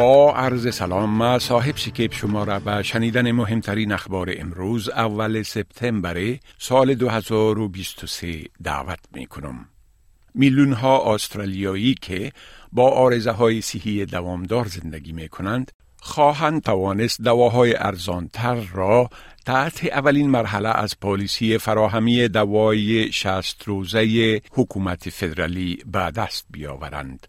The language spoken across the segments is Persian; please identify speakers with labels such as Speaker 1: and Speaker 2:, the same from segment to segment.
Speaker 1: با عرض سلام صاحب شکیب شما را به شنیدن مهمترین اخبار امروز اول سپتامبر سال 2023 دعوت می کنم. میلیون ها استرالیایی که با آرزه های صحی دوامدار زندگی می کنند خواهند توانست دواهای ارزانتر را تحت اولین مرحله از پالیسی فراهمی دوای شست روزه حکومت فدرالی به دست بیاورند.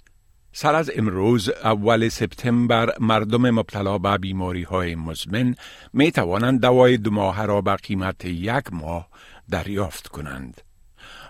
Speaker 1: سر از امروز اول سپتامبر مردم مبتلا به بیماری های مزمن می توانند دوای دو ماه را به قیمت یک ماه دریافت کنند.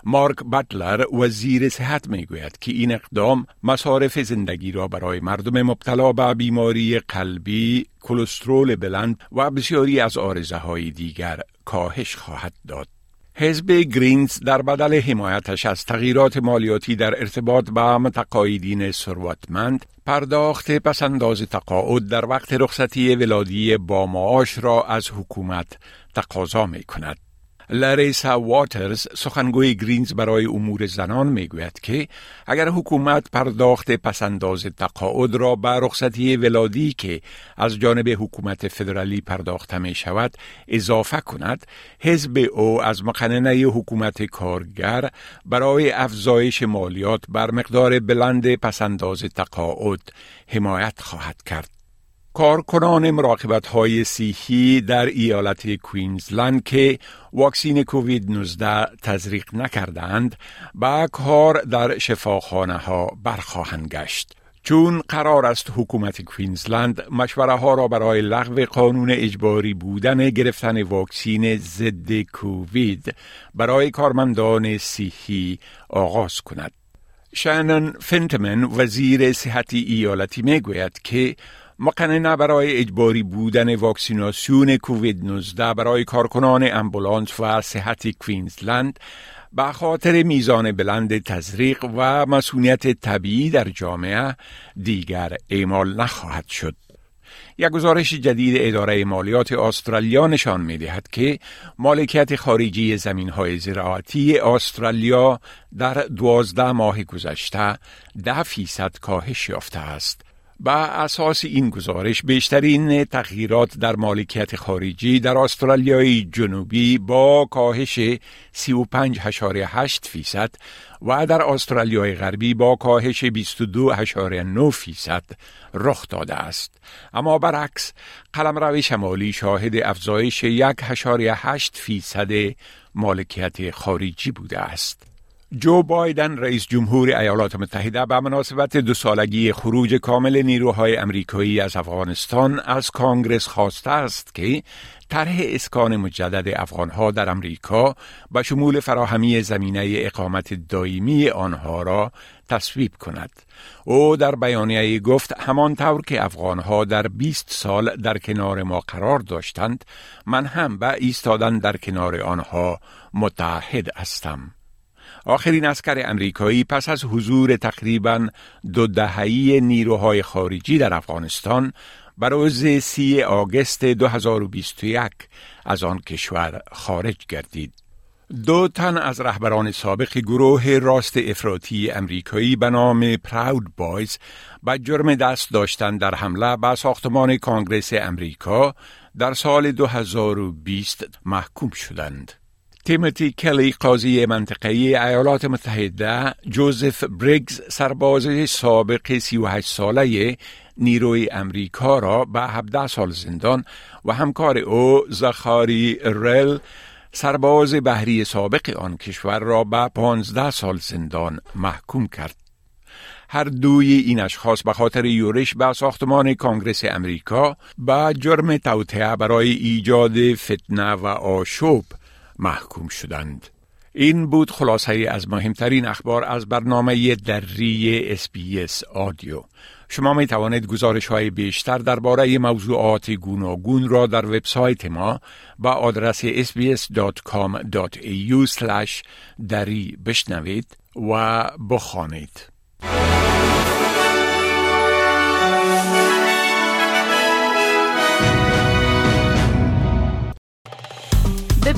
Speaker 1: مارک بطلر وزیر صحت می گوید که این اقدام مصارف زندگی را برای مردم مبتلا به بیماری قلبی، کلسترول بلند و بسیاری از آرزه های دیگر کاهش خواهد داد. حزب گرینز در بدل حمایتش از تغییرات مالیاتی در ارتباط با متقاعدین ثروتمند پرداخت پسنداز تقاعد در وقت رخصتی ولادی با معاش را از حکومت تقاضا می کند. لریسا واترز سخنگوی گرینز برای امور زنان می‌گوید که اگر حکومت پرداخت پسنداز تقاعد را به رخصتی ولادی که از جانب حکومت فدرالی پرداخته می شود اضافه کند حزب او از مقننه حکومت کارگر برای افزایش مالیات بر مقدار بلند پسنداز تقاعد حمایت خواهد کرد. کارکنان مراقبت های سیحی در ایالت کوینزلند که واکسین کووید 19 تزریق نکردند با کار در شفاخانه ها برخواهند گشت. چون قرار است حکومت کوینزلند مشوره ها را برای لغو قانون اجباری بودن گرفتن واکسین ضد کووید برای کارمندان صحی آغاز کند. شانن فنتمن وزیر صحت ایالتی می گوید که مقننه برای اجباری بودن واکسیناسیون کووید 19 برای کارکنان امبولانس و صحت کوینزلند به خاطر میزان بلند تزریق و مسئولیت طبیعی در جامعه دیگر اعمال نخواهد شد. یک گزارش جدید اداره مالیات استرالیا نشان می دهد که مالکیت خارجی زمین های زراعتی استرالیا در دوازده ماه گذشته ده فیصد کاهش یافته است با اساس این گزارش بیشترین تغییرات در مالکیت خارجی در استرالیای جنوبی با کاهش 35.8 فیصد و در استرالیای غربی با کاهش 22.9 فیصد رخ داده است. اما برعکس قلمرو شمالی شاهد افزایش 1.8 فیصد مالکیت خارجی بوده است. جو بایدن رئیس جمهور ایالات متحده به مناسبت دو سالگی خروج کامل نیروهای امریکایی از افغانستان از کانگرس خواسته است که طرح اسکان مجدد افغانها در امریکا به شمول فراهمی زمینه اقامت دائمی آنها را تصویب کند. او در بیانیه گفت همانطور که افغانها در 20 سال در کنار ما قرار داشتند من هم به ایستادن در کنار آنها متحد هستم. آخرین اسکر امریکایی پس از حضور تقریبا دو دههی نیروهای خارجی در افغانستان بر روز سی آگست 2021 از آن کشور خارج گردید. دو تن از رهبران سابق گروه راست افراطی امریکایی به نام پراود بایز به جرم دست داشتن در حمله به ساختمان کانگرس امریکا در سال 2020 محکوم شدند. تیموتی کلی قاضی منطقه‌ای ایالات متحده جوزف بریگز سرباز سابق 38 ساله نیروی امریکا را به 17 سال زندان و همکار او زخاری رل سرباز بحری سابق آن کشور را به 15 سال زندان محکوم کرد. هر دوی این اشخاص به خاطر یورش به ساختمان کانگرس امریکا به جرم توطعه برای ایجاد فتنه و آشوب محکوم شدند. این بود خلاصه از مهمترین اخبار از برنامه دری اسپیس آدیو. شما می توانید گزارش های بیشتر درباره موضوعات گوناگون را در وبسایت ما با آدرس sbs.com.au دری بشنوید و بخوانید.